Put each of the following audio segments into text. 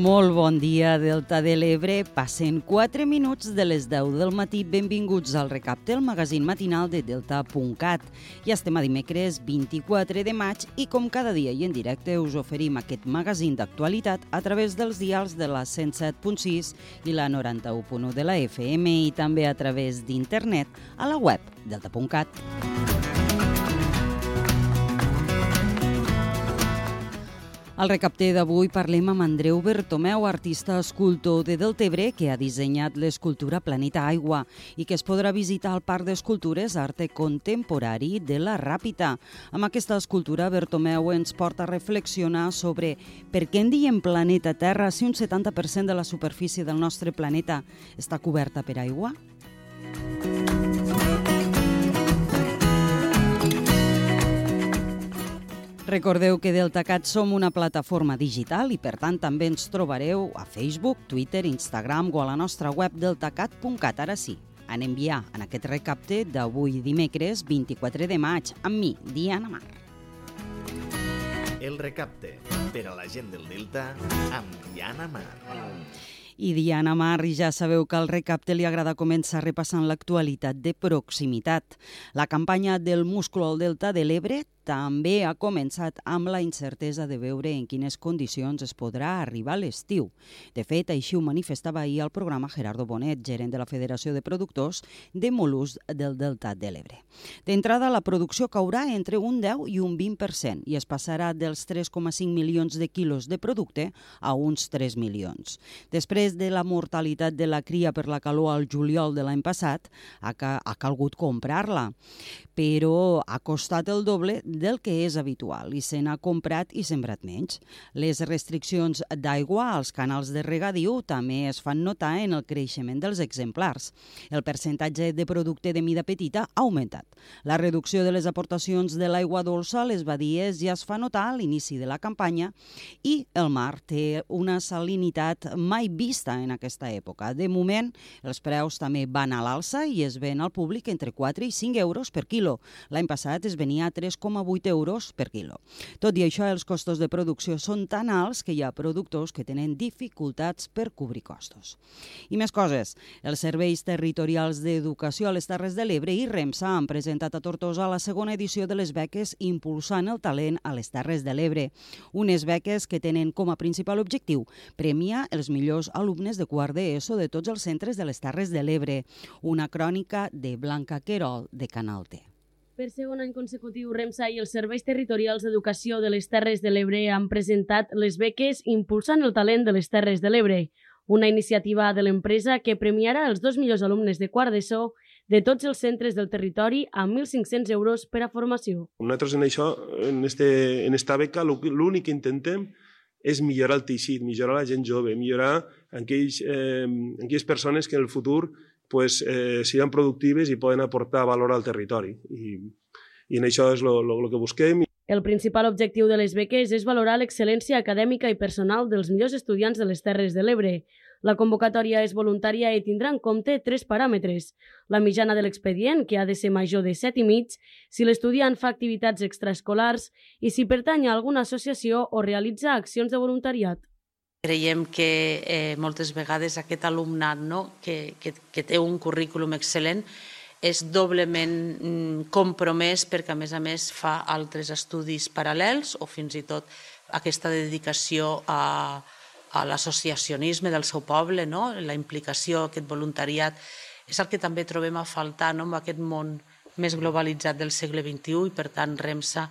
Molt bon dia, Delta de l'Ebre. Passen 4 minuts de les 10 del matí. Benvinguts al recapte, el magazín matinal de Delta.cat. Ja estem a dimecres 24 de maig i com cada dia i en directe us oferim aquest magazín d'actualitat a través dels dials de la 107.6 i la 91.1 de la FM i també a través d'internet a la web delta.cat. Al recapte d'avui parlem amb Andreu Bertomeu, artista escultor de Deltebre, que ha dissenyat l'escultura Planeta Aigua i que es podrà visitar al Parc d'Escultures Arte Contemporari de la Ràpita. Amb aquesta escultura, Bertomeu ens porta a reflexionar sobre per què en diem planeta Terra si un 70% de la superfície del nostre planeta està coberta per aigua? Recordeu que DeltaCat som una plataforma digital i per tant també ens trobareu a Facebook, Twitter, Instagram o a la nostra web deltacat.cat. Ara sí, anem ja en aquest recapte d'avui dimecres 24 de maig amb mi, Diana Mar. El recapte per a la gent del Delta amb Diana Mar. I Diana Mar, ja sabeu que al recapte li agrada començar repassant l'actualitat de proximitat. La campanya del múscul al Delta de l'Ebre també ha començat amb la incertesa de veure en quines condicions es podrà arribar l'estiu. De fet, així ho manifestava ahir al programa Gerardo Bonet, gerent de la Federació de Productors de Molús del Delta de l'Ebre. D'entrada, la producció caurà entre un 10 i un 20% i es passarà dels 3,5 milions de quilos de producte a uns 3 milions. Després de la mortalitat de la cria per la calor al juliol de l'any passat, ha, ha calgut comprar-la, però ha costat el doble del que és habitual i se n'ha comprat i sembrat menys. Les restriccions d'aigua als canals de regadiu també es fan notar en el creixement dels exemplars. El percentatge de producte de mida petita ha augmentat. La reducció de les aportacions de l'aigua dolça a les badies ja es fa notar a l'inici de la campanya i el mar té una salinitat mai vista en aquesta època. De moment, els preus també van a l'alça i es ven al públic entre 4 i 5 euros per quilo. L'any passat es venia a 3,8 8 euros per quilo. Tot i això, els costos de producció són tan alts que hi ha productors que tenen dificultats per cobrir costos. I més coses. Els serveis territorials d'educació a les Terres de l'Ebre i REMSA han presentat a Tortosa la segona edició de les beques Impulsant el talent a les Terres de l'Ebre. Unes beques que tenen com a principal objectiu premiar els millors alumnes de quart d'ESO de tots els centres de les Terres de l'Ebre. Una crònica de Blanca Querol de Canal T. Per segon any consecutiu, REMSA i els serveis territorials d'educació de les Terres de l'Ebre han presentat les beques Impulsant el talent de les Terres de l'Ebre, una iniciativa de l'empresa que premiarà els dos millors alumnes de quart d'ESO de tots els centres del territori amb 1.500 euros per a formació. Nosaltres en això, en, este, en esta beca, l'únic que intentem és millorar el teixit, millorar la gent jove, millorar aquells, eh, aquelles persones que en el futur pues, eh, siguin productives i poden aportar valor al territori. I, i en això és el que busquem. El principal objectiu de les beques és valorar l'excel·lència acadèmica i personal dels millors estudiants de les Terres de l'Ebre. La convocatòria és voluntària i tindrà en compte tres paràmetres. La mitjana de l'expedient, que ha de ser major de 7 i mig, si l'estudiant fa activitats extraescolars i si pertany a alguna associació o realitza accions de voluntariat. Creiem que eh, moltes vegades aquest alumnat no, que, que, que té un currículum excel·lent és doblement mm, compromès perquè, a més a més, fa altres estudis paral·lels o fins i tot aquesta dedicació a, a l'associacionisme del seu poble, no? la implicació, aquest voluntariat, és el que també trobem a faltar no? en aquest món més globalitzat del segle XXI i, per tant, REMSA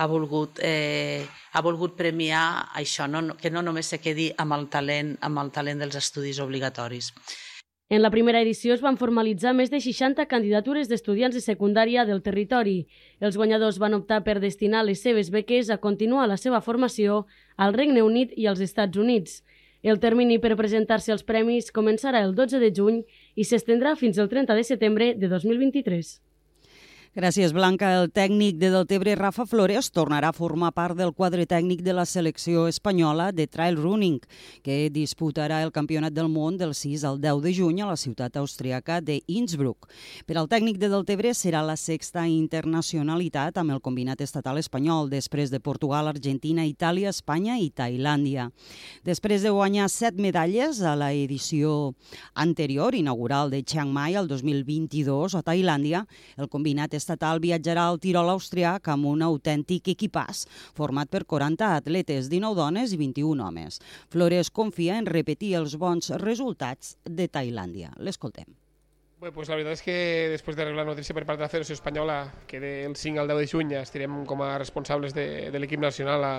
ha volgut, eh, ha volgut premiar això, no, que no només se quedi amb el talent, amb el talent dels estudis obligatoris. En la primera edició es van formalitzar més de 60 candidatures d'estudiants de secundària del territori. Els guanyadors van optar per destinar les seves beques a continuar la seva formació al Regne Unit i als Estats Units. El termini per presentar-se als premis començarà el 12 de juny i s'estendrà fins al 30 de setembre de 2023. Gràcies, Blanca. El tècnic de Deltebre, Rafa Flores, tornarà a formar part del quadre tècnic de la selecció espanyola de trail running, que disputarà el Campionat del Món del 6 al 10 de juny a la ciutat austríaca de Innsbruck. Per al tècnic de Deltebre serà la sexta internacionalitat amb el combinat estatal espanyol, després de Portugal, Argentina, Itàlia, Espanya i Tailàndia. Després de guanyar set medalles a la edició anterior, inaugural de Chiang Mai el 2022 a Tailàndia, el combinat estatal viatjarà al Tirol austriac amb un autèntic equipàs format per 40 atletes, 19 dones i 21 homes. Flores confia en repetir els bons resultats de Tailàndia. L'escoltem. Bé, pues la veritat és que després de rebre la notícia per part de la Federació Espanyola que del 5 al 10 de juny estirem com a responsables de, de l'equip nacional a,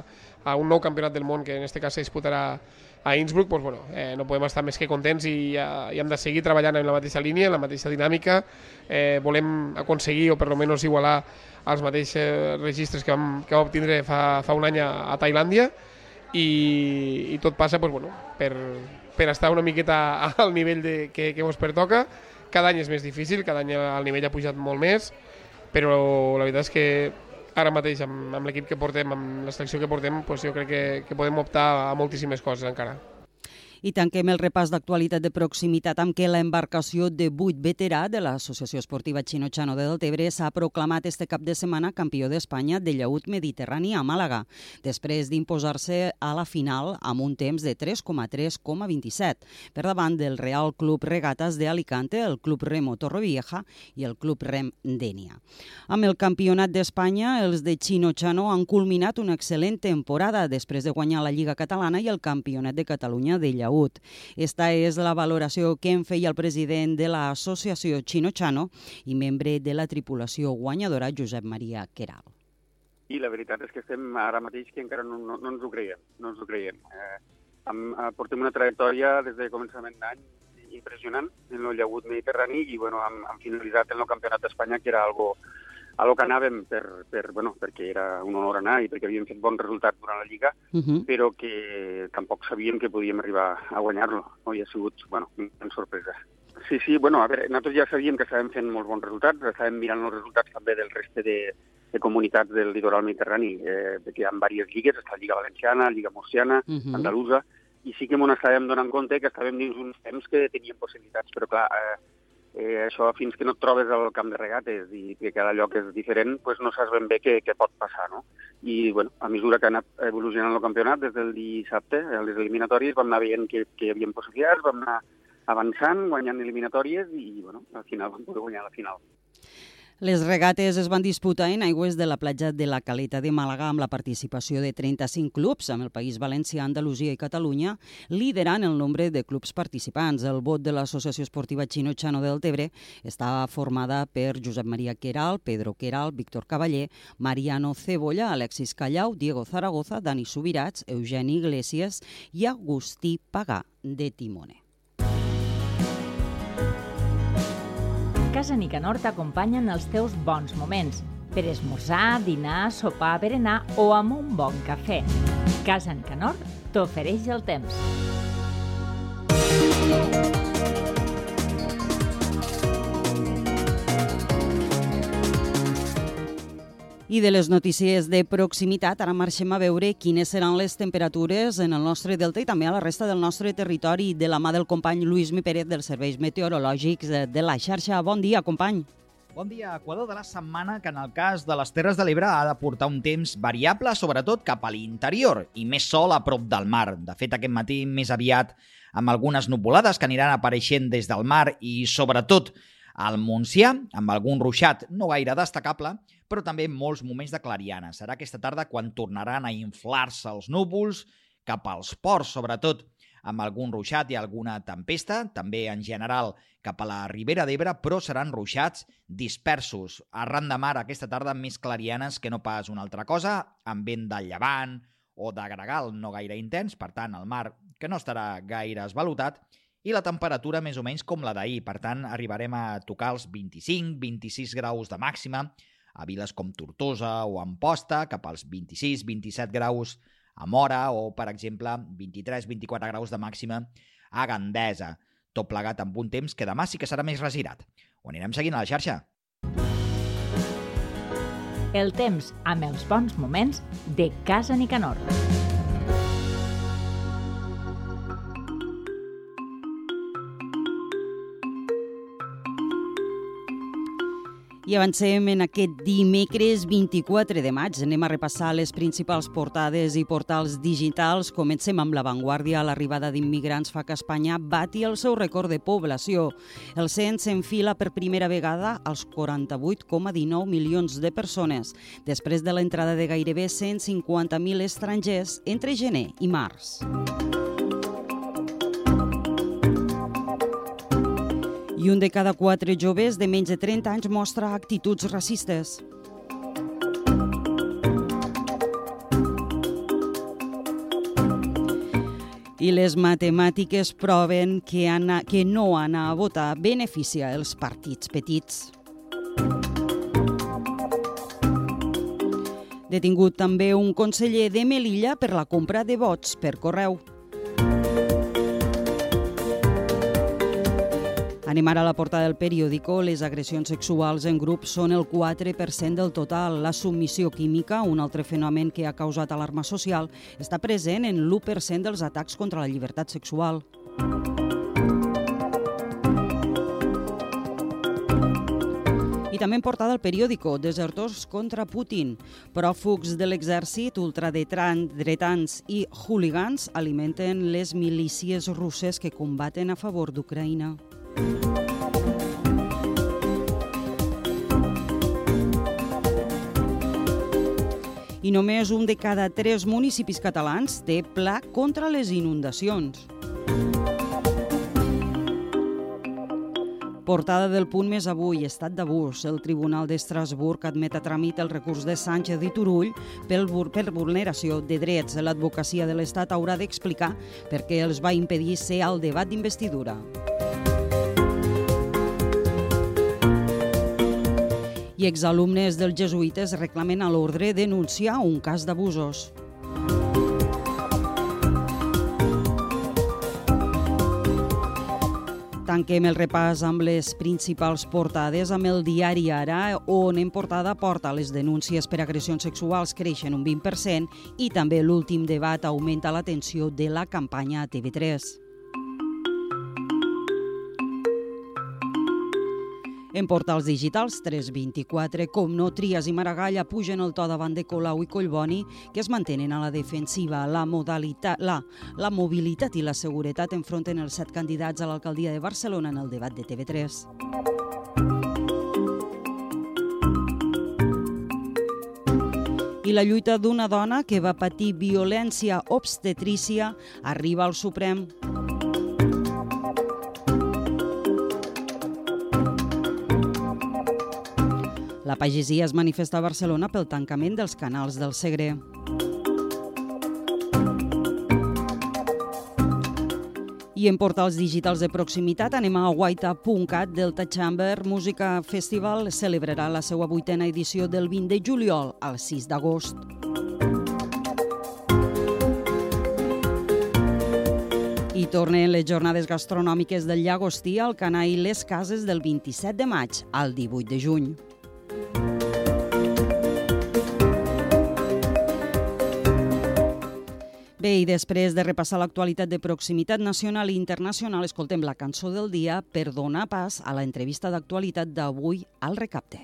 a un nou campionat del món que en aquest cas se disputarà a Innsbruck, pues, bueno, eh, no podem estar més que contents i, uh, i hem de seguir treballant en la mateixa línia, en la mateixa dinàmica. Eh, volem aconseguir o per almenys igualar els mateixos registres que vam, que vam obtindre fa, fa un any a, a Tailàndia i, i tot passa pues, bueno, per, per estar una miqueta al nivell de, que, que ens pertoca. Cada any és més difícil, cada any el nivell ha pujat molt més, però la veritat és que ara mateix amb, amb l'equip que portem, amb la selecció que portem, doncs jo crec que, que podem optar a moltíssimes coses encara. I tanquem el repàs d'actualitat de proximitat amb què l'embarcació de 8 veterà de l'Associació Esportiva Chino-Chano de Deltebre s'ha proclamat este cap de setmana campió d'Espanya de llaut mediterrani a Màlaga, després d'imposar-se a la final amb un temps de 3,3,27 per davant del Real Club Regatas de Alicante, el Club Remo Torrevieja i el Club Rem Dènia. Amb el Campionat d'Espanya, els de Chino-Chano han culminat una excel·lent temporada després de guanyar la Lliga Catalana i el Campionat de Catalunya de llaut Saúd. Esta és la valoració que en feia el president de l'associació Chino-Chano i membre de la tripulació guanyadora Josep Maria Queral. I la veritat és que estem ara mateix que encara no, no, no ens ho creiem. No ens ho creiem. Eh, amb, eh, portem una trajectòria des de començament d'any impressionant en el llagut mediterrani i bueno, hem, hem finalitzat en el Campionat d'Espanya, que era algo a lo que anàvem per, per, bueno, perquè era un honor anar i perquè havíem fet bons resultats durant la Lliga, uh -huh. però que tampoc sabíem que podíem arribar a guanyar-lo. No? I ha sigut bueno, una sorpresa. Sí, sí, bueno, a veure, nosaltres ja sabíem que estàvem fent molts bons resultats, estàvem mirant els resultats també del reste de, de comunitats del litoral mediterrani, eh, que hi ha diverses lligues, està la Lliga Valenciana, la Lliga Murciana, uh -huh. Andalusa, i sí que ens estàvem donant compte que estàvem dins uns temps que teníem possibilitats, però clar, eh, eh, això fins que no et trobes al camp de regates i que cada lloc és diferent, pues no saps ben bé què, què pot passar, no? I, bueno, a mesura que ha anat evolucionant el campionat, des del dissabte, a les eliminatòries, vam anar veient que, que hi havia possibilitats, vam anar avançant, guanyant eliminatòries i, bueno, al final vam poder guanyar la final. Les regates es van disputar en aigües de la platja de la Caleta de Màlaga amb la participació de 35 clubs amb el País Valencià, Andalusia i Catalunya, liderant el nombre de clubs participants. El vot de l'Associació Esportiva Chino Chano del Tebre està formada per Josep Maria Queral, Pedro Queral, Víctor Cavaller, Mariano Cebolla, Alexis Callau, Diego Zaragoza, Dani Subirats, Eugeni Iglesias i Agustí Pagà de Timone. Casa Nicanor t'acompanya en els teus bons moments, per esmorzar, dinar, sopar, berenar o amb un bon cafè. Casa Nicanor t'ofereix el temps. I de les notícies de proximitat, ara marxem a veure quines seran les temperatures en el nostre delta i també a la resta del nostre territori de la mà del company Lluís Mi Pérez dels Serveis Meteorològics de la xarxa. Bon dia, company. Bon dia. Equador de la setmana que en el cas de les Terres de l'Ebre ha de portar un temps variable, sobretot cap a l'interior, i més sol a prop del mar. De fet, aquest matí més aviat amb algunes nuvolades que aniran apareixent des del mar i, sobretot, al Montsià, amb algun ruixat no gaire destacable, però també molts moments de clariana. Serà aquesta tarda quan tornaran a inflar-se els núvols cap als ports, sobretot amb algun ruixat i alguna tempesta, també en general cap a la Ribera d'Ebre, però seran ruixats dispersos. Arran de mar aquesta tarda més clarianes que no pas una altra cosa, amb vent de llevant o de gregal no gaire intens, per tant el mar que no estarà gaire esvalutat, i la temperatura més o menys com la d'ahir, per tant arribarem a tocar els 25-26 graus de màxima, a viles com Tortosa o Amposta, cap als 26-27 graus a Mora o, per exemple, 23-24 graus de màxima a Gandesa, tot plegat amb un temps que demà sí que serà més resirat. Ho anirem seguint a la xarxa. el temps amb els bons moments de Casa Nicanor. I avancem en aquest dimecres 24 de maig. Anem a repassar les principals portades i portals digitals. Comencem amb l'avantguàrdia. L'arribada d'immigrants fa que Espanya bati el seu rècord de població. El cens s'enfila per primera vegada als 48,19 milions de persones, després de l'entrada de gairebé 150.000 estrangers entre gener i març. I un de cada quatre joves de menys de 30 anys mostra actituds racistes. I les matemàtiques proven que, anar, que no anar a votar beneficia els partits petits. Detingut també un conseller de Melilla per la compra de vots per correu. Anem ara a la portada del periòdico. Les agressions sexuals en grup són el 4% del total. La submissió química, un altre fenomen que ha causat alarma social, està present en l'1% dels atacs contra la llibertat sexual. I també en portada el periòdico, desertors contra Putin. Pròfugs de l'exèrcit, ultradretans i hooligans alimenten les milícies russes que combaten a favor d'Ucraïna. I només un de cada tres municipis catalans té pla contra les inundacions. Portada del punt més avui, estat d'abús. El Tribunal d'Estrasburg admet a tràmit el recurs de Sánchez i Turull per, per vulneració de drets. L'advocacia de l'Estat haurà d'explicar per què els va impedir ser al debat d'investidura. I exalumnes dels jesuïtes reclamen a l'ordre denunciar un cas d'abusos. Tanquem el repàs amb les principals portades amb el diari Ara, on en portada porta les denúncies per agressions sexuals creixen un 20% i també l'últim debat augmenta l'atenció de la campanya TV3. En portals digitals 324, com no, Trias i Maragall pugen el to davant de Colau i Collboni, que es mantenen a la defensiva. La, modalitat, la, la mobilitat i la seguretat enfronten els set candidats a l'alcaldia de Barcelona en el debat de TV3. I la lluita d'una dona que va patir violència obstetrícia arriba al Suprem. La pagesia es manifesta a Barcelona pel tancament dels canals del Segre. I en portals digitals de proximitat anem a guaita.cat Delta Chamber Música Festival celebrarà la seva vuitena edició del 20 de juliol al 6 d'agost. I tornen les jornades gastronòmiques del Llagostí al Canà i les Cases del 27 de maig al 18 de juny. Bé, i després de repassar l'actualitat de proximitat nacional i internacional, escoltem la cançó del dia per donar pas a la entrevista d'actualitat d'avui al Recapte.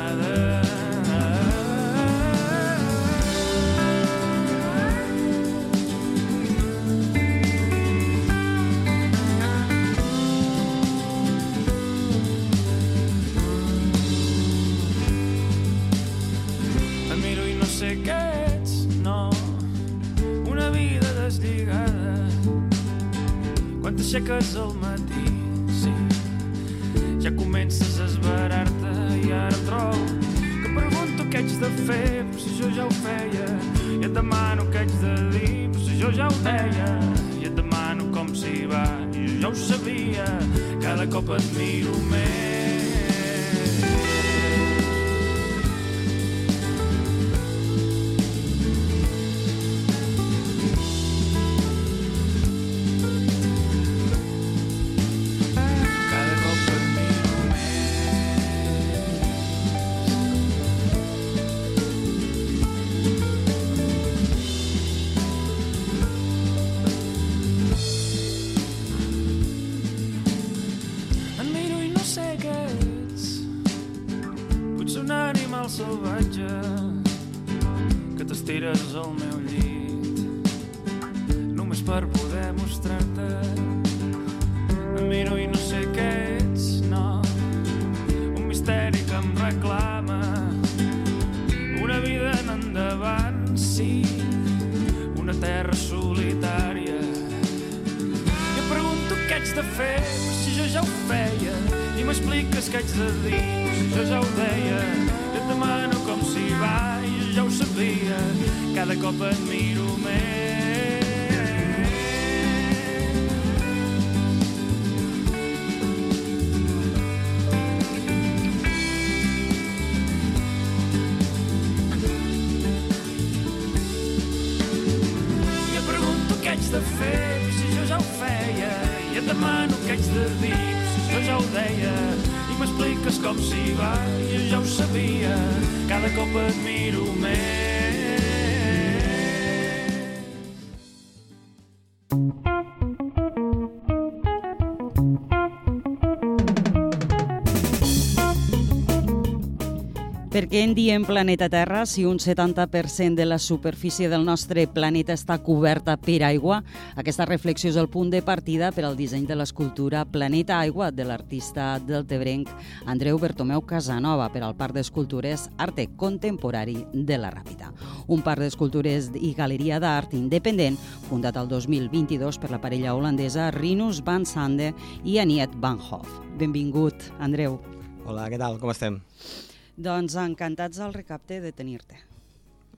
t'aixeques al matí, sí. Ja comences a esverar-te i ara trobo que pregunto què haig de fer, però si jo ja ho feia. I et demano què haig de dir, però si jo ja ho deia. I et demano com s'hi va, i jo ja ho sabia. Cada cop et miro més. Salvatge que t'estires al meu llit només per poder mostrar-te. Et miro i no sé què ets, no. Un misteri que em reclama una vida en endavant, sí. Una terra solitària jo pregunto què haig de fer, si jo ja ho feia. I m'expliques què haig de dir, si jo ja ho deia. Demano com s'hi va, i jo ja ho sabia. Cada cop et miro més. De fer, si jo ja ho feia. I et demano què haig de dir, si jo ja ho deia. Com s'hi va, jo ja ho sabia. Cada cop et miro més. Per què en diem planeta Terra si un 70% de la superfície del nostre planeta està coberta per aigua? Aquesta reflexió és el punt de partida per al disseny de l'escultura Planeta Aigua de l'artista del Tebrenc Andreu Bertomeu Casanova per al Parc d'Escultures Arte Contemporari de la Ràpita. Un parc d'escultures i galeria d'art independent fundat el 2022 per la parella holandesa Rinus van Sande i Aniet van Hoff. Benvingut, Andreu. Hola, què tal? Com estem? Doncs encantats al recapte de tenir-te.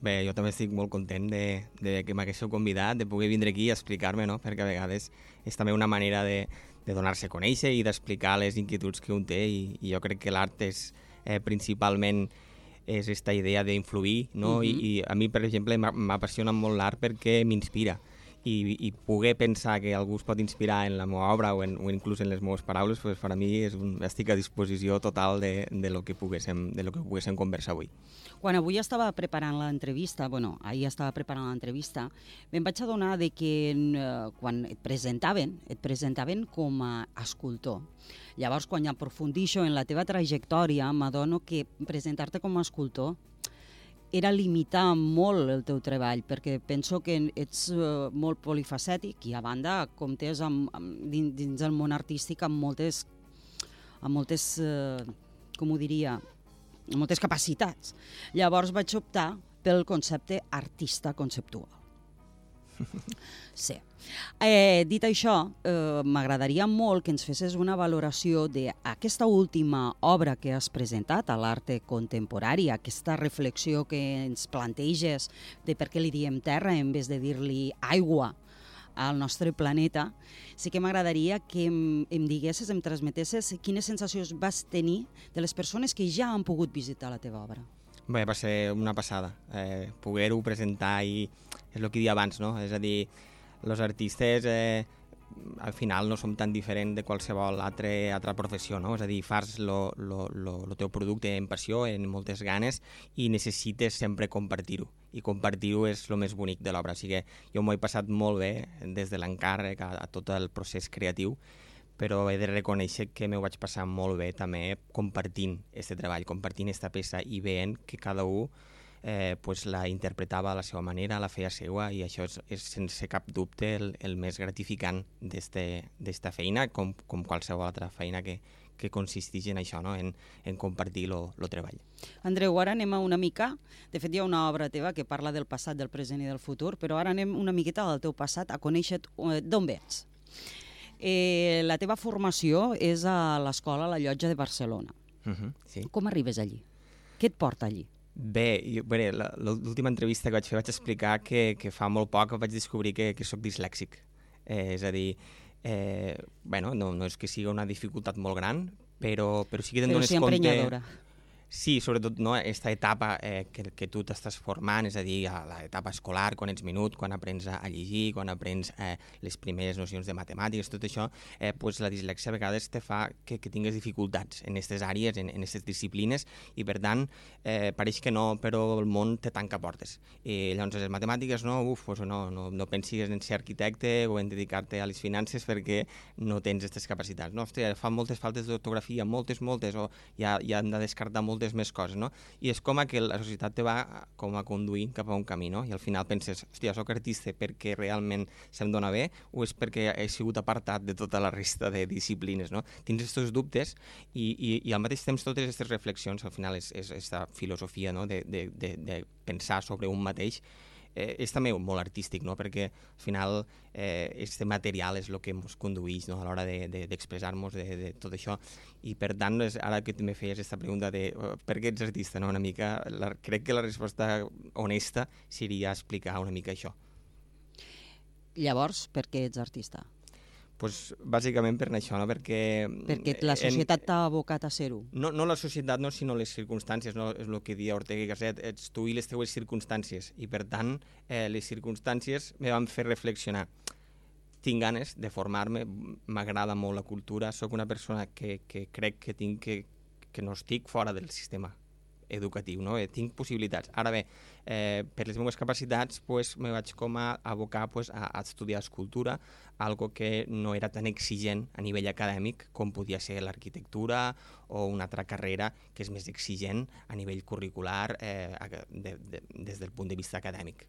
Bé, jo també estic molt content de, de que m'haguéssiu convidat, de poder vindre aquí i explicar-me, no? perquè a vegades és també una manera de, de donar-se a conèixer i d'explicar les inquietuds que un té i, i jo crec que l'art és eh, principalment és aquesta idea d'influir, no? Mhm. I, I a mi, per exemple, m'apassiona molt l'art perquè m'inspira i, i poder pensar que algú es pot inspirar en la meva obra o, en, o inclús en les meves paraules, pues, per a mi és un, estic a disposició total de, de, lo que poguéssim, de lo que poguéssim conversar avui. Quan avui estava preparant l'entrevista, bueno, ahir estava preparant l'entrevista, me'n vaig adonar de que eh, quan et presentaven, et presentaven com a escultor. Llavors, quan aprofundixo en la teva trajectòria, m'adono que presentar-te com a escultor era limitar molt el teu treball, perquè penso que ets uh, molt polifacètic i a banda comptes amb, amb, dins, dins el món artístic amb moltes, amb moltes uh, com ho diria, amb moltes capacitats. Llavors vaig optar pel concepte artista conceptual. Sí. Eh, dit això, eh, m'agradaria molt que ens fessis una valoració d'aquesta última obra que has presentat a l'arte contemporari, aquesta reflexió que ens planteges de per què li diem terra en vez de dir-li aigua al nostre planeta, sí que m'agradaria que em, em diguessis, em transmetessis quines sensacions vas tenir de les persones que ja han pogut visitar la teva obra. Bé, va ser una passada. Eh, Poder-ho presentar i és el que dia abans, no? És a dir, els artistes eh, al final no som tan diferents de qualsevol altre, altra professió, no? És a dir, fas el teu producte en passió, en moltes ganes i necessites sempre compartir-ho. I compartir-ho és el més bonic de l'obra. O sigui, jo m'ho he passat molt bé des de l'encàrrec a, a tot el procés creatiu però he de reconèixer que m'ho vaig passar molt bé també compartint aquest treball, compartint aquesta peça i veient que cada un eh, pues la interpretava a la seva manera, la feia seua i això és, és sense cap dubte el, el més gratificant d'esta feina com, com qualsevol altra feina que, que consisteix en això, no? en, en compartir el treball. Andreu, ara anem a una mica... De fet, hi ha una obra teva que parla del passat, del present i del futur, però ara anem una miqueta al teu passat, a conèixer eh, d'on vens. Eh, la teva formació és a l'escola La Llotja de Barcelona. Uh mhm, -huh, sí. Com arribes allí? Què et porta allí? Bé, bé l'última entrevista que vaig fer vaig explicar que, que fa molt poc vaig descobrir que, que sóc dislèxic. Eh, és a dir, eh, bueno, no, no és que sigui una dificultat molt gran, però, però sí que te'n dones sí compte... Sí, sobretot no, aquesta etapa eh, que, que tu t'estàs formant, és a dir, l'etapa escolar, quan ets minut, quan aprens a, llegir, quan aprens eh, les primeres nocions de matemàtiques, tot això, eh, pues la dislexia a vegades te fa que, que tingues dificultats en aquestes àrees, en aquestes disciplines, i per tant, eh, pareix que no, però el món te tanca portes. I llavors, les matemàtiques, no, uf, pues no, no, no pensis en ser arquitecte o en dedicar-te a les finances perquè no tens aquestes capacitats. No, hòstia, fan moltes faltes d'ortografia, moltes, moltes, o ja, ja hem de descartar moltes moltes més coses, no? I és com que la societat te va com a conduir cap a un camí, no? I al final penses, hòstia, sóc artista perquè realment se'm dona bé o és perquè he sigut apartat de tota la resta de disciplines, no? Tens aquests dubtes i, i, i al mateix temps totes aquestes reflexions, al final és, és aquesta filosofia no? de, de, de, de pensar sobre un mateix eh, és també molt artístic, no? perquè al final eh, este material és el que ens condueix no? a l'hora d'expressar-nos de, de, de, de tot això i per tant, és, ara que també feies aquesta pregunta de uh, per què ets artista, no? una mica, la, crec que la resposta honesta seria explicar una mica això. Llavors, per què ets artista? Pues, bàsicament per això, no? perquè... Perquè la societat t'ha abocat a ser-ho. No, no la societat, no, sinó les circumstàncies, no? és el que dia Ortega i Gasset, ets tu i les teues circumstàncies, i per tant eh, les circumstàncies me van fer reflexionar. Tinc ganes de formar-me, m'agrada molt la cultura, sóc una persona que, que crec que tinc que, que no estic fora del sistema educatiu, no? Eh, tinc possibilitats. Ara bé, eh, per les meves capacitats pues, me vaig com a abocar pues, a, a estudiar escultura, algo que no era tan exigent a nivell acadèmic com podia ser l'arquitectura o una altra carrera que és més exigent a nivell curricular eh, de, de, des del punt de vista acadèmic.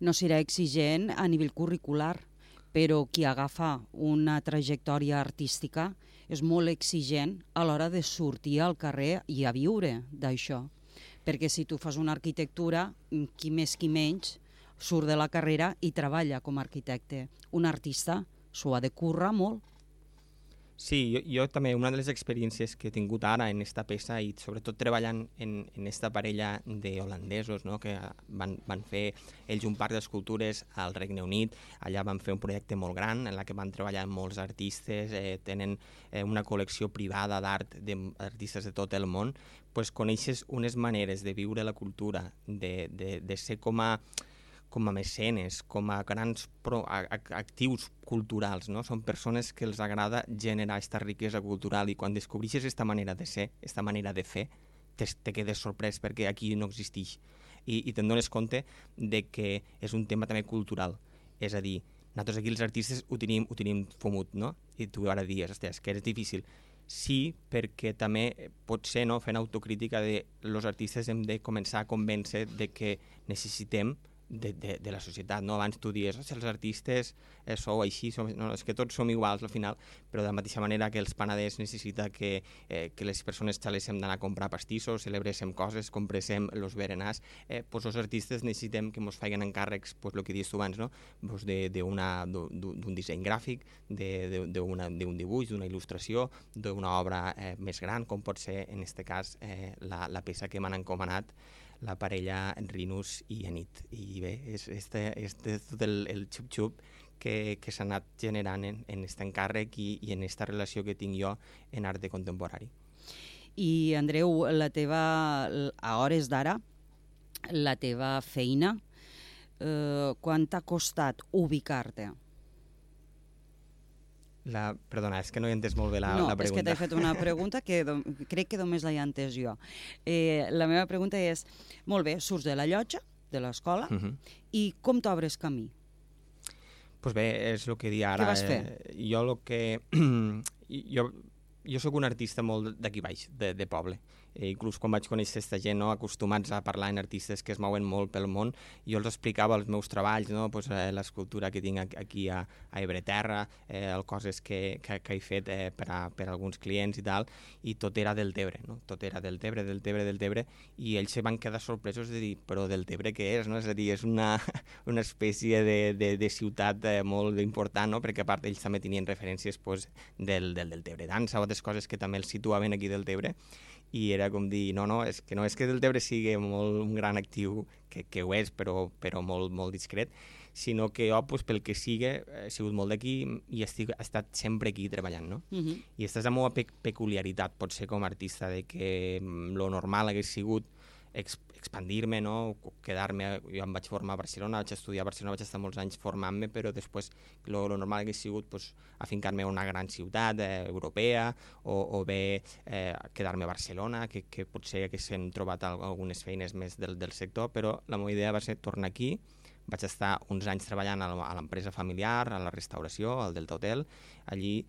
No serà exigent a nivell curricular, però qui agafa una trajectòria artística és molt exigent a l'hora de sortir al carrer i a viure d'això. Perquè si tu fas una arquitectura, qui més qui menys surt de la carrera i treballa com a arquitecte. Un artista s'ho ha de currar molt Sí, jo, jo també, una de les experiències que he tingut ara en esta peça i sobretot treballant en, en esta parella d'holandesos no? que van, van fer ells un parc d'escultures al Regne Unit, allà van fer un projecte molt gran en la que van treballar molts artistes, eh, tenen eh, una col·lecció privada d'art d'artistes de tot el món, pues coneixes unes maneres de viure la cultura, de, de, de ser com a com a mecenes, com a grans pro, a, a, actius culturals, no? Són persones que els agrada generar aquesta riquesa cultural i quan descobreixes aquesta manera de ser, aquesta manera de fer, te, te quedes sorprès perquè aquí no existeix. I, i te'n dones compte de que és un tema també cultural. És a dir, nosaltres aquí els artistes ho tenim, ho tenim fumut, no? I tu ara dius, hòstia, és que és difícil. Sí, perquè també pot ser, no?, fent autocrítica de los artistes hem de començar a convèncer de que necessitem de, de, de la societat. No? Abans tu dius, oh, si els artistes eh, sou així, som, no, és que tots som iguals al final, però de la mateixa manera que els panaders necessita que, eh, que les persones xaléssim d'anar a comprar pastissos, celebréssim coses, compréssim els berenars, eh, pues els artistes necessitem que ens facin encàrrecs, pues, el que dius tu abans, no? pues d'un disseny gràfic, d'un dibuix, d'una il·lustració, d'una obra eh, més gran, com pot ser, en aquest cas, eh, la, la peça que m'han encomanat la parella Rinus i Anit. I bé, és, este, este, tot el, el xup-xup que, que s'ha anat generant en, en aquest encàrrec i, i en aquesta relació que tinc jo en art de contemporani. I, Andreu, la teva, a hores d'ara, la teva feina, eh, quan t'ha costat ubicar-te? La, perdona, és que no he entès molt bé la, no, la pregunta. No, és que t'he fet una pregunta que do, crec que només l'he entès jo. Eh, la meva pregunta és, molt bé, surts de la llotja, de l'escola, uh mhm. -huh. i com t'obres camí? pues bé, és el que dia ara. Què vas fer? Eh, jo el que... jo, jo sóc un artista molt d'aquí baix, de, de poble. Eh, inclús quan vaig conèixer aquesta gent no, acostumats a parlar en artistes que es mouen molt pel món, jo els explicava els meus treballs, no, pues, eh, l'escultura que tinc aquí a, a Ebreterra, eh, el coses que, que, que he fet eh, per, a, per a alguns clients i tal, i tot era del Tebre, no? tot era del Tebre, del Tebre, del Tebre, i ells se van quedar sorpresos de dir, però del Tebre què és? No? És a dir, és una, una espècie de, de, de ciutat eh, molt important, no? perquè a part ells també tenien referències pues, del, del, del Tebre dansa o altres coses que també els situaven aquí del Tebre, i era com dir, no, no, és que no és que del Tebre sigui molt un gran actiu, que, que ho és, però, però molt, molt discret, sinó que jo, pues, pel que sigui, he sigut molt d'aquí i estic, he estat sempre aquí treballant, no? Uh -huh. I aquesta és la meva pe peculiaritat, pot ser com a artista, de que lo normal hagués sigut expandir-me, no? quedar-me, jo em vaig formar a Barcelona, vaig estudiar a Barcelona, vaig estar molts anys formant-me, però després lo, lo normal hagués sigut pues, afincar-me a una gran ciutat eh, europea o, o bé eh, quedar-me a Barcelona, que, que potser haguéssim trobat algunes feines més del, del sector, però la meva idea va ser tornar aquí, vaig estar uns anys treballant a l'empresa familiar, a la restauració, al Delta Hotel, allí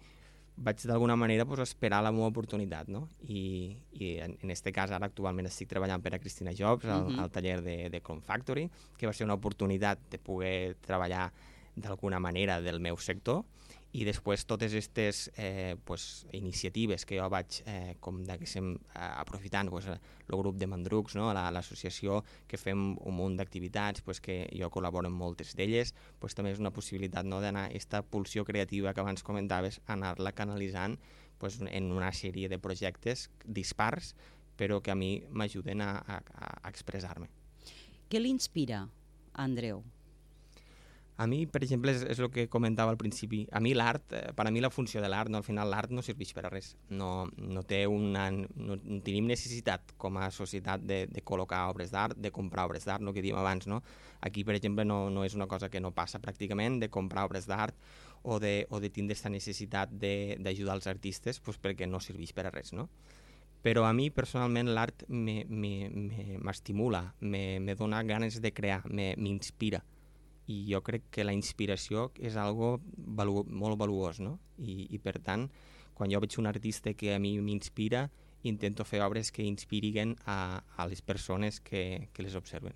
vaig d'alguna manera pues, esperar la meva oportunitat, no? I, i en, en este cas ara actualment estic treballant per a Cristina Jobs, al, uh -huh. al taller de, de Clone Factory, que va ser una oportunitat de poder treballar d'alguna manera del meu sector i després totes aquestes eh, pues, iniciatives que jo vaig, eh, com diguéssim, eh, aprofitant pues, el grup de Mandrucs, no? l'associació la, que fem un munt d'activitats pues, que jo col·laboro en moltes d'elles, pues, també és una possibilitat no, d'anar aquesta pulsió creativa que abans comentaves, anar-la canalitzant pues, en una sèrie de projectes dispars, però que a mi m'ajuden a, a, a expressar-me. Què l'inspira, Andreu? A mi, per exemple, és, és el que comentava al principi. A mi l'art, eh, per a mi la funció de l'art, no, al final l'art no serveix per a res. No, no, té una, no, no tenim necessitat com a societat de, de col·locar obres d'art, de comprar obres d'art, no que diem abans. No? Aquí, per exemple, no, no és una cosa que no passa pràcticament de comprar obres d'art o de, o de tindre aquesta necessitat d'ajudar els artistes pues, perquè no serveix per a res. No? però a mi personalment l'art m'estimula, me, me, me dona ganes de crear, m'inspira i jo crec que la inspiració és algo valu molt valuós, no? I, I per tant, quan jo veig un artista que a mi m'inspira, intento fer obres que inspiriguen a, a les persones que, que les observen.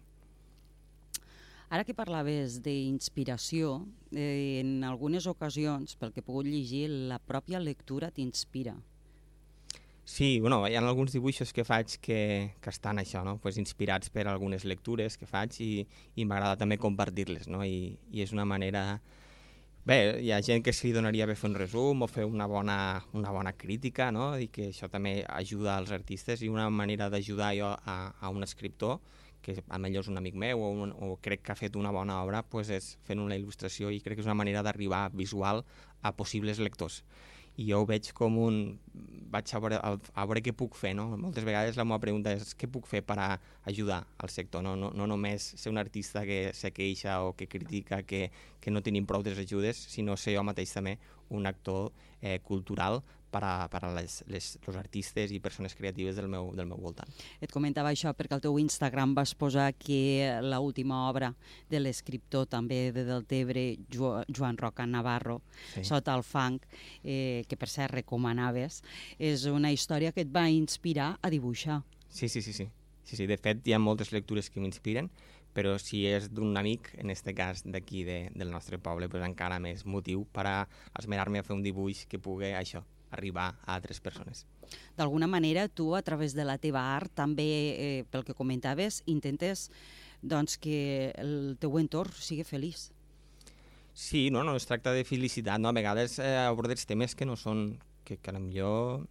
Ara que parlaves d'inspiració, eh, en algunes ocasions, pel que he pogut llegir, la pròpia lectura t'inspira. Sí, bueno, hi ha alguns dibuixos que faig que, que estan això, no? pues inspirats per algunes lectures que faig i, i m'agrada també compartir-les, no? I, i és una manera... Bé, hi ha gent que s'hi donaria bé fer un resum o fer una bona, una bona crítica, no? i que això també ajuda als artistes i una manera d'ajudar jo a, a un escriptor que a millor és un amic meu o, un, o crec que ha fet una bona obra, pues és fent una il·lustració i crec que és una manera d'arribar visual a possibles lectors i jo ho veig com un... vaig a veure, a, veure què puc fer, no? Moltes vegades la meva pregunta és què puc fer per a ajudar al sector, no, no, no només ser un artista que se queixa o que critica que, que no tenim prou ajudes, sinó ser jo mateix també un actor eh, cultural per a, per a les, les, els artistes i persones creatives del meu, del meu voltant. Et comentava això perquè al teu Instagram vas posar que l'última obra de l'escriptor també de Deltebre, jo, Joan Roca Navarro, sí. Sota el fang, eh, que per cert recomanaves, és una història que et va inspirar a dibuixar. Sí, sí, sí, sí. Sí, sí, de fet hi ha moltes lectures que m'inspiren, però si és d'un amic, en aquest cas d'aquí de, del nostre poble, pues encara més motiu per a esmerar-me a fer un dibuix que pugui això, arribar a altres persones. D'alguna manera, tu, a través de la teva art, també, eh, pel que comentaves, intentes doncs, que el teu entorn sigui feliç. Sí, no, no es tracta de felicitat, no? a vegades eh, abordes temes que no són que, que millor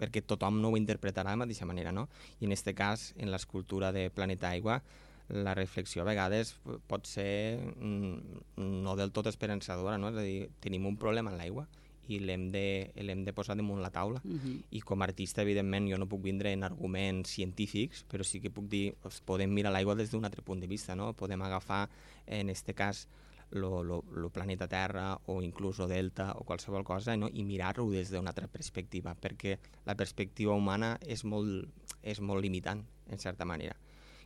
perquè tothom no ho interpretarà de la mateixa manera, no? I en aquest cas, en l'escultura de Planeta Aigua, la reflexió a vegades pot ser mm, no del tot esperançadora, no? És a dir, tenim un problema en l'aigua, i l'hem de, de posar damunt la taula. Uh -huh. I com a artista, evidentment, jo no puc vindre en arguments científics, però sí que puc dir, doncs, podem mirar l'aigua des d'un altre punt de vista, no? Podem agafar, en aquest cas, lo, lo, lo planeta Terra o inclús o Delta o qualsevol cosa no? i mirar-ho des d'una altra perspectiva, perquè la perspectiva humana és molt, és molt limitant, en certa manera.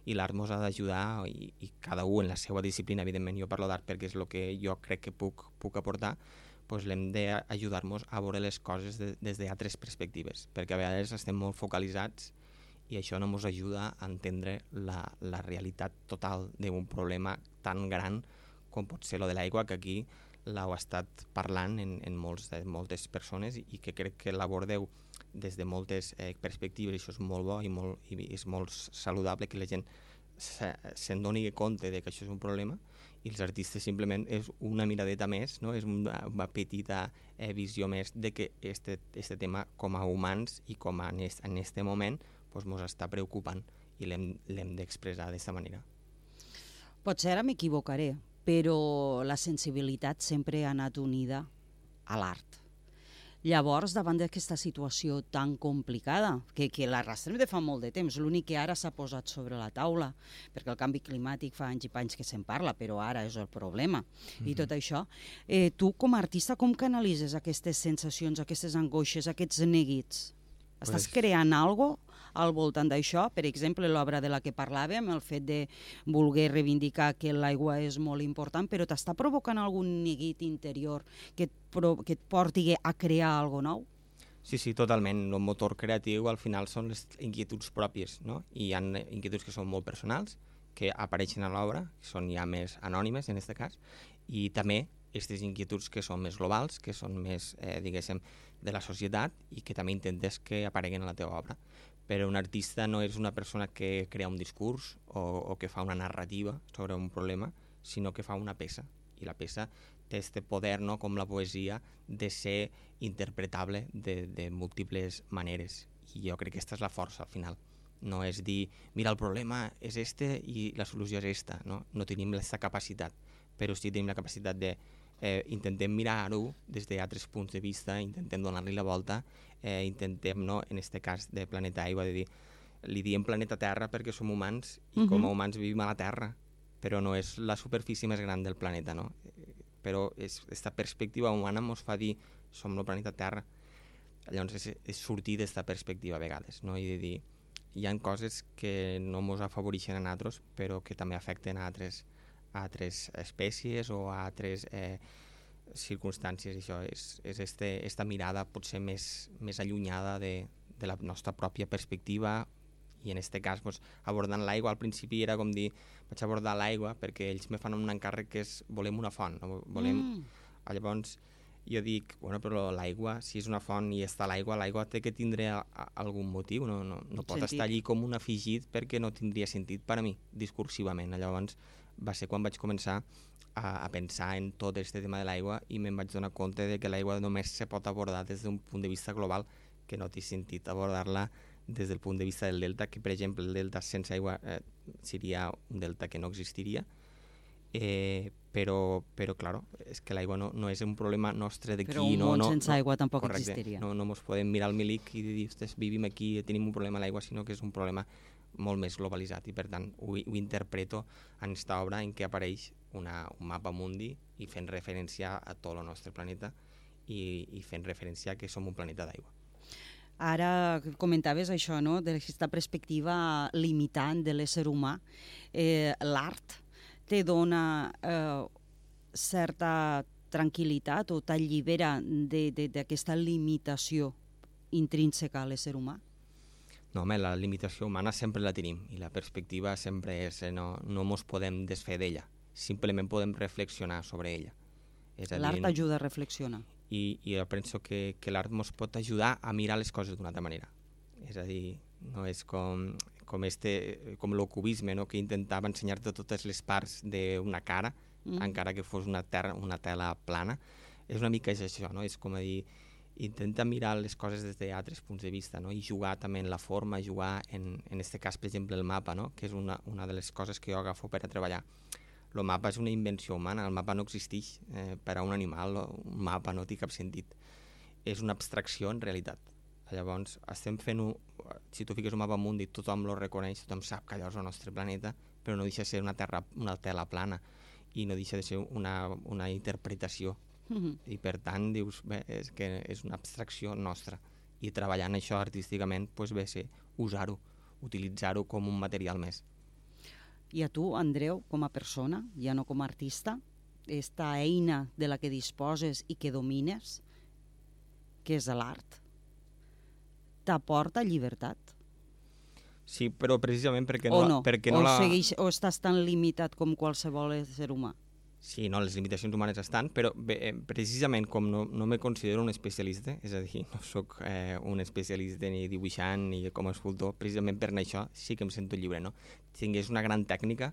i l'art ens ha d'ajudar i, i cada un en la seva disciplina, evidentment jo parlo d'art perquè és el que jo crec que puc, puc aportar, doncs l'hem d'ajudar-nos a veure les coses de, des d'altres perspectives, perquè a vegades estem molt focalitzats i això no ens ajuda a entendre la, la realitat total d'un problema tan gran com pot ser lo de l'aigua, que aquí l'heu estat parlant en, en molts, de, moltes persones i, que crec que l'abordeu des de moltes eh, perspectives. Això és molt bo i, molt, i és molt saludable que la gent se'n se doni compte de que això és un problema i els artistes simplement és una miradeta més, no? és una, una petita eh, visió més de que este, este tema com a humans i com a en, est, en este moment pues, està preocupant i l'hem d'expressar d'aquesta manera. Potser ara m'equivocaré, però la sensibilitat sempre ha anat unida a l'art. Llavors, davant d'aquesta situació tan complicada, que, que l'arrastrem de fa molt de temps, l'únic que ara s'ha posat sobre la taula, perquè el canvi climàtic fa anys i panys que se'n parla, però ara és el problema, mm -hmm. i tot això, eh, tu com a artista com canalitzes aquestes sensacions, aquestes angoixes, aquests neguits? Estàs pues... creant algo al voltant d'això, per exemple, l'obra de la que parlàvem, el fet de voler reivindicar que l'aigua és molt important, però t'està provocant algun neguit interior que et, que et porti a crear algo nou? Sí, sí, totalment. El motor creatiu al final són les inquietuds pròpies, no? I hi ha inquietuds que són molt personals, que apareixen a l'obra, que són ja més anònimes en aquest cas, i també aquestes inquietuds que són més globals, que són més, eh, diguéssim, de la societat i que també intentes que apareguen a la teva obra però un artista no és una persona que crea un discurs o, o que fa una narrativa sobre un problema, sinó que fa una peça. I la peça té este poder, no, com la poesia, de ser interpretable de, de múltiples maneres. I jo crec que aquesta és la força, al final. No és dir, mira, el problema és este i la solució és esta. No, no tenim aquesta capacitat, però sí tenim la capacitat de eh, intentem mirar-ho des d'altres punts de vista, intentem donar-li la volta, eh, intentem, no, en aquest cas de Planeta Aigua, de dir, li diem planeta Terra perquè som humans i uh -huh. com a humans vivim a la Terra, però no és la superfície més gran del planeta, no? Però aquesta perspectiva humana ens fa dir som el planeta Terra. Llavors és, és sortir d'esta perspectiva a vegades, no? I de dir, hi han coses que no ens afavoreixen a nosaltres, però que també afecten a altres, a altres espècies o a altres eh, circumstàncies. Això és, és este, esta mirada potser més, més allunyada de, de la nostra pròpia perspectiva i en aquest cas pues, abordant l'aigua al principi era com dir vaig abordar l'aigua perquè ells me fan un encàrrec que és volem una font no? volem... Mm. llavors jo dic, bueno, però l'aigua, si és una font i està l'aigua, l'aigua té que tindre a, a, algun motiu, no, no, no pot sentit. estar allí com un afegit perquè no tindria sentit per a mi, discursivament. Llavors, va ser quan vaig començar a, a pensar en tot aquest tema de l'aigua i me'n vaig donar compte de que l'aigua només se pot abordar des d'un punt de vista global que no té sentit abordar-la des del punt de vista del delta, que per exemple el delta sense aigua eh, seria un delta que no existiria, eh, però, però claro, és que l'aigua no, no és un problema nostre d'aquí. Però un no, món no, sense no, aigua tampoc correcte, existiria. No, no ens podem mirar al milic i dir, ostres, vivim aquí, tenim un problema a l'aigua, sinó que és un problema molt més globalitzat i per tant ho, ho interpreto en aquesta obra en què apareix una, un mapa mundi i fent referència a tot el nostre planeta i, i fent referència que som un planeta d'aigua. Ara comentaves això, no?, d'aquesta perspectiva limitant de l'ésser humà. Eh, L'art te dona eh, certa tranquil·litat o t'allibera d'aquesta limitació intrínseca a l'ésser humà? No, home, la limitació humana sempre la tenim i la perspectiva sempre és, eh, no, no ens podem desfer d'ella, simplement podem reflexionar sobre ella. L'art ajuda a reflexionar. I, i jo penso que, que l'art ens pot ajudar a mirar les coses d'una altra manera. És a dir, no és com, com, este, com el cubisme, no? que intentava ensenyar-te totes les parts d'una cara, mm. encara que fos una, terra, una tela plana. És una mica això, no? és com a dir, intenta mirar les coses des d'altres punts de vista no? i jugar també en la forma, jugar en, en este cas, per exemple, el mapa, no? que és una, una de les coses que jo agafo per a treballar. El mapa és una invenció humana, el mapa no existeix eh, per a un animal, un mapa no té cap sentit. És una abstracció en realitat. Llavors, estem fent un, si tu fiques un mapa mundi, tothom lo reconeix, tothom sap que allò és el nostre planeta, però no deixa de ser una, terra, una tela plana i no deixa de ser una, una interpretació Mm -hmm. I per tant, dius, bé, és que és una abstracció nostra. I treballant això artísticament, doncs bé, ser usar-ho, utilitzar-ho com un material més. I a tu, Andreu, com a persona, ja no com a artista, esta eina de la que disposes i que domines, que és l'art, t'aporta llibertat? Sí, però precisament perquè o no, no? perquè o, no la... segueix, o estàs tan limitat com qualsevol ésser humà? Sí, no, les limitacions humanes estan, però bé, eh, precisament com no, no me considero un especialista, és a dir, no sóc eh, un especialista ni dibuixant ni com a escultor, precisament per això sí que em sento lliure, no? Si tingués una gran tècnica,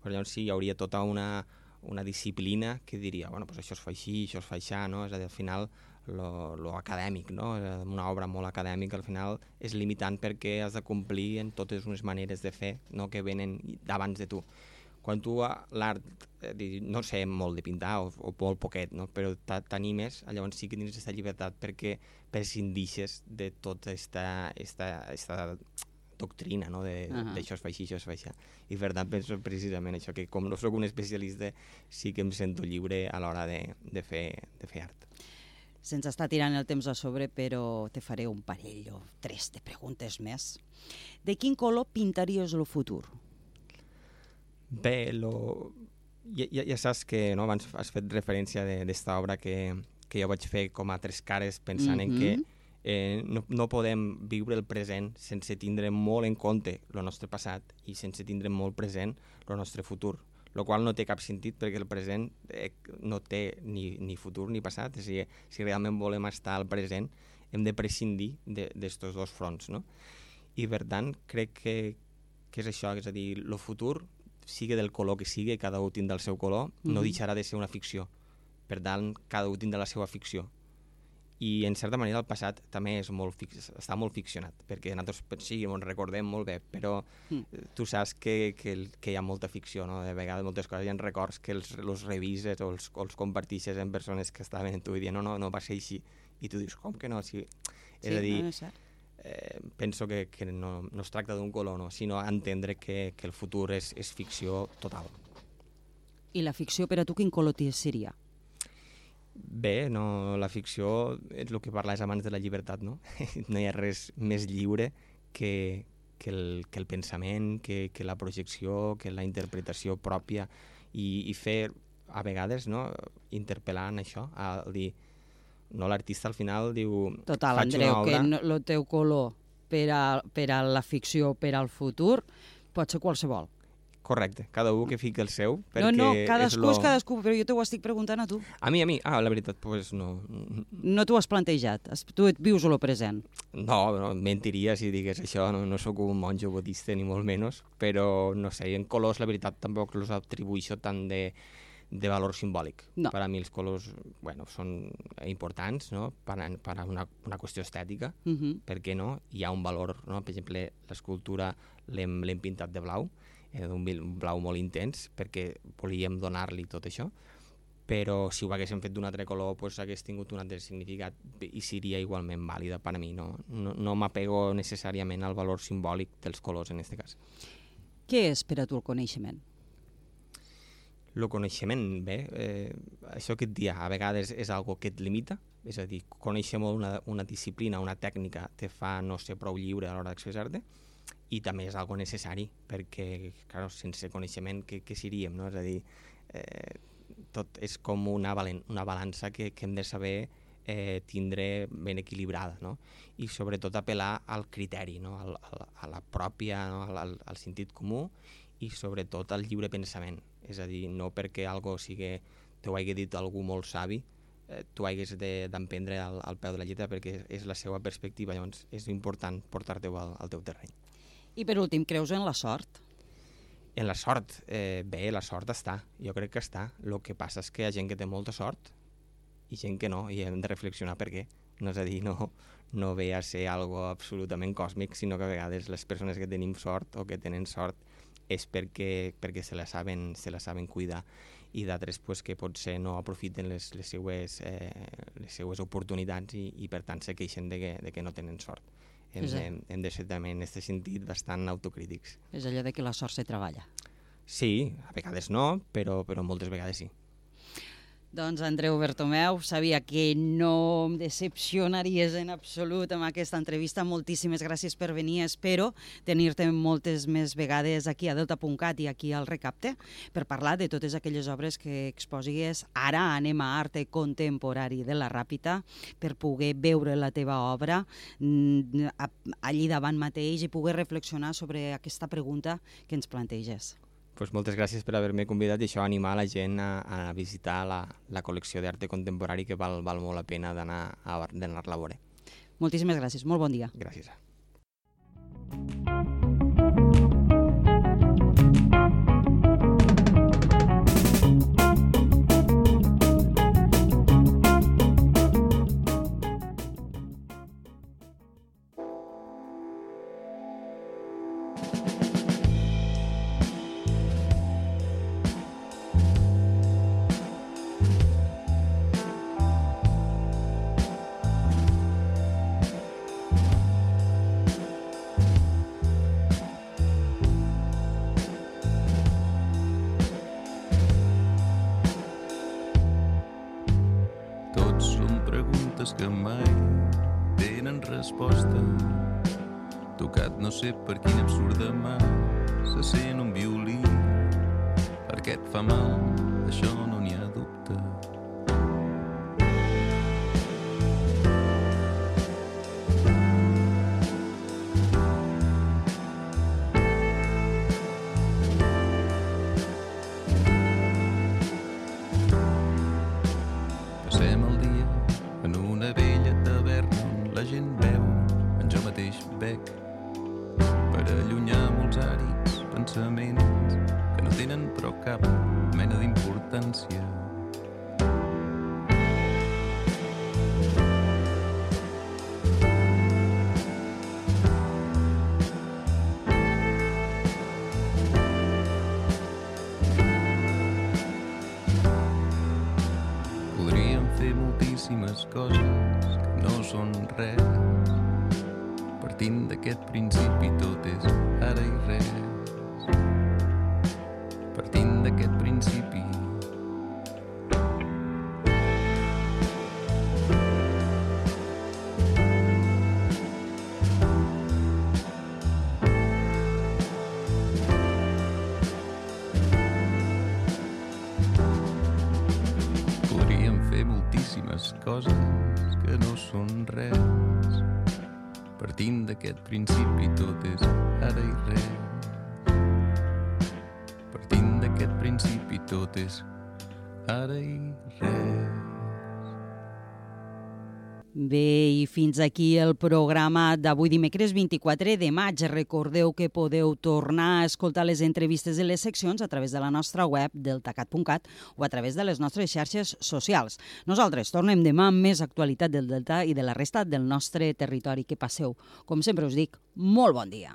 però llavors sí, hi hauria tota una, una disciplina que diria, bueno, pues això es fa així, això es fa així, no? És a dir, al final, lo, lo acadèmic, no? Una obra molt acadèmica, al final, és limitant perquè has de complir en totes unes maneres de fer no? que venen d'abans de tu quan tu l'art, eh, no sé molt de pintar o, o molt poquet, no? però t'a- t'animes, llavors sí que tens aquesta llibertat perquè prescindixes de tota esta, esta, esta doctrina, no? de, Ahà. d'això es fa així, això es fa així. I per tant penso precisament això, que com no sóc un especialista, sí que em sento lliure a l'hora de, de, fer, de fer art. Se'ns està tirant el temps a sobre, però te faré un parell o tres de preguntes més. De quin color pintaries el futur? Bé, lo... ja, ja, ja saps que no, abans has fet referència de- d'esta obra que, que jo vaig fer com a tres cares pensant en que Mhm. eh, no, no podem viure el present sense tindre molt en compte el nostre passat i sense tindre molt present el nostre futur el qual no té cap sentit perquè el present eh, no té ni, ni futur ni passat, és a dir, si realment volem estar al present hem de prescindir d'estos dos fronts, no? I per tant crec que, que és això, és a dir, el futur sigui del color que sigui, cada un tindrà el seu color, no Mhm. deixarà de ser una ficció. Per tant, cada un tindrà la seva ficció. I, en certa manera, el passat també és molt fix, està molt ficcionat, perquè nosaltres sí, ens recordem molt bé, però Mm. eh, tu saps que, que, que hi ha molta ficció, no? De vegades moltes coses hi ha records que els, els revises o els, els compartixes amb persones que estaven amb tu i diuen no, no, no va ser així. I tu dius, com que no? Si... És Sí, a dir, no, és cert. Eh, penso que, que no, no es tracta d'un color, no, sinó entendre que, que el futur és, és ficció total. I la ficció per a tu quin color seria? Bé, no, la ficció és el que parlaves abans de la llibertat, no? no hi ha res més lliure que, que, el, que el pensament, que, que la projecció, que la interpretació pròpia i, i fer, a vegades, no? interpel·lant això, a dir, no, l'artista al final diu... Total, "Faig una Andreu, obra, que no, el teu color per a, per a la ficció, per al futur, pot ser qualsevol. Correcte, cada un que fiqui el seu, perquè no, no, és cadascú lo... és cadascú, però jo t'ho estic preguntant a tu. A mi, a mi, ah, la veritat, pues no. No t'ho has plantejat, tu et vius el present. No, no, mentiria si digués això, no, no sóc un monjo budista ni molt menys, però no sé, en colors la veritat tampoc els atribueixo tant de, de valor simbòlic. No. Per a mi els colors, bueno, són importants, no?, per a, per a una, una qüestió estètica, Uh -huh. per què no? Hi ha un valor, no? Per exemple, l'escultura l'hem pintat de blau, eh, d'un blau molt intens, perquè volíem donar-li tot això, però si ho haguéssim fet d'un altre color pues, hagués tingut un altre significat i seria igualment vàlida per a mi. No, no, no m'apego necessàriament al valor simbòlic dels colors en aquest cas. Què és per a tu el coneixement? El coneixement, bé, eh, això que et dia, a vegades és algo que et limita, és a dir, conèixer molt una, una disciplina, una tècnica, te fa no ser prou lliure a l'hora d'expressar-te, i també és algo necessari, perquè, clar, sense coneixement, què, què seríem, no? És a dir, eh, tot és com una, valen, una balança que, que hem de saber eh, tindre ben equilibrada, no? I sobretot apel·lar al criteri, no? Al, al, a la pròpia, no? al, al, al sentit comú i sobretot al lliure pensament. És a dir, no perquè algo sigui, t'ho hagi dit algú molt savi, eh, tu hagués de- d'emprendre al, al peu de la lletra perquè és la seva perspectiva, llavors és important portar-te-ho al, al teu terreny. I per últim, creus en la sort? En la sort, eh, bé, la sort està, jo crec que està. El que passa és que hi ha gent que té molta sort i gent que no, i hem de reflexionar per què. No és a dir, no, no ve a ser algo absolutament còsmic, sinó que a vegades les persones que tenim sort o que tenen sort és perquè, perquè se, la saben, se la saben cuidar i d'altres pues, que potser no aprofiten les, les, seues, eh, les seues oportunitats i, i per tant se queixen de que, de que no tenen sort. Hem, de, hem de ser també en aquest sentit bastant autocrítics. És allò de que la sort se treballa. Sí, a vegades no, però, però moltes vegades sí. Doncs Andreu Bertomeu, sabia que no em decepcionaries en absolut amb aquesta entrevista. Moltíssimes gràcies per venir. Espero tenir-te moltes més vegades aquí a Delta.cat i aquí al Recapte per parlar de totes aquelles obres que exposies. Ara anem a Arte Contemporari de la Ràpita per poder veure la teva obra mm, allí davant mateix i poder reflexionar sobre aquesta pregunta que ens planteges pues moltes gràcies per haver-me convidat i això animar la gent a, a visitar la, la col·lecció d'arte contemporani que val, val molt la pena d'anar a a veure. Moltíssimes gràcies, molt bon dia. Gràcies. sé per quina absurda mà se sent un violí. Perquè et fa mal? Aquest fins aquí el programa d'avui dimecres 24 de maig. Recordeu que podeu tornar a escoltar les entrevistes de les seccions a través de la nostra web deltacat.cat o a través de les nostres xarxes socials. Nosaltres tornem demà amb més actualitat del Delta i de la resta del nostre territori. Que passeu, com sempre us dic, molt bon dia.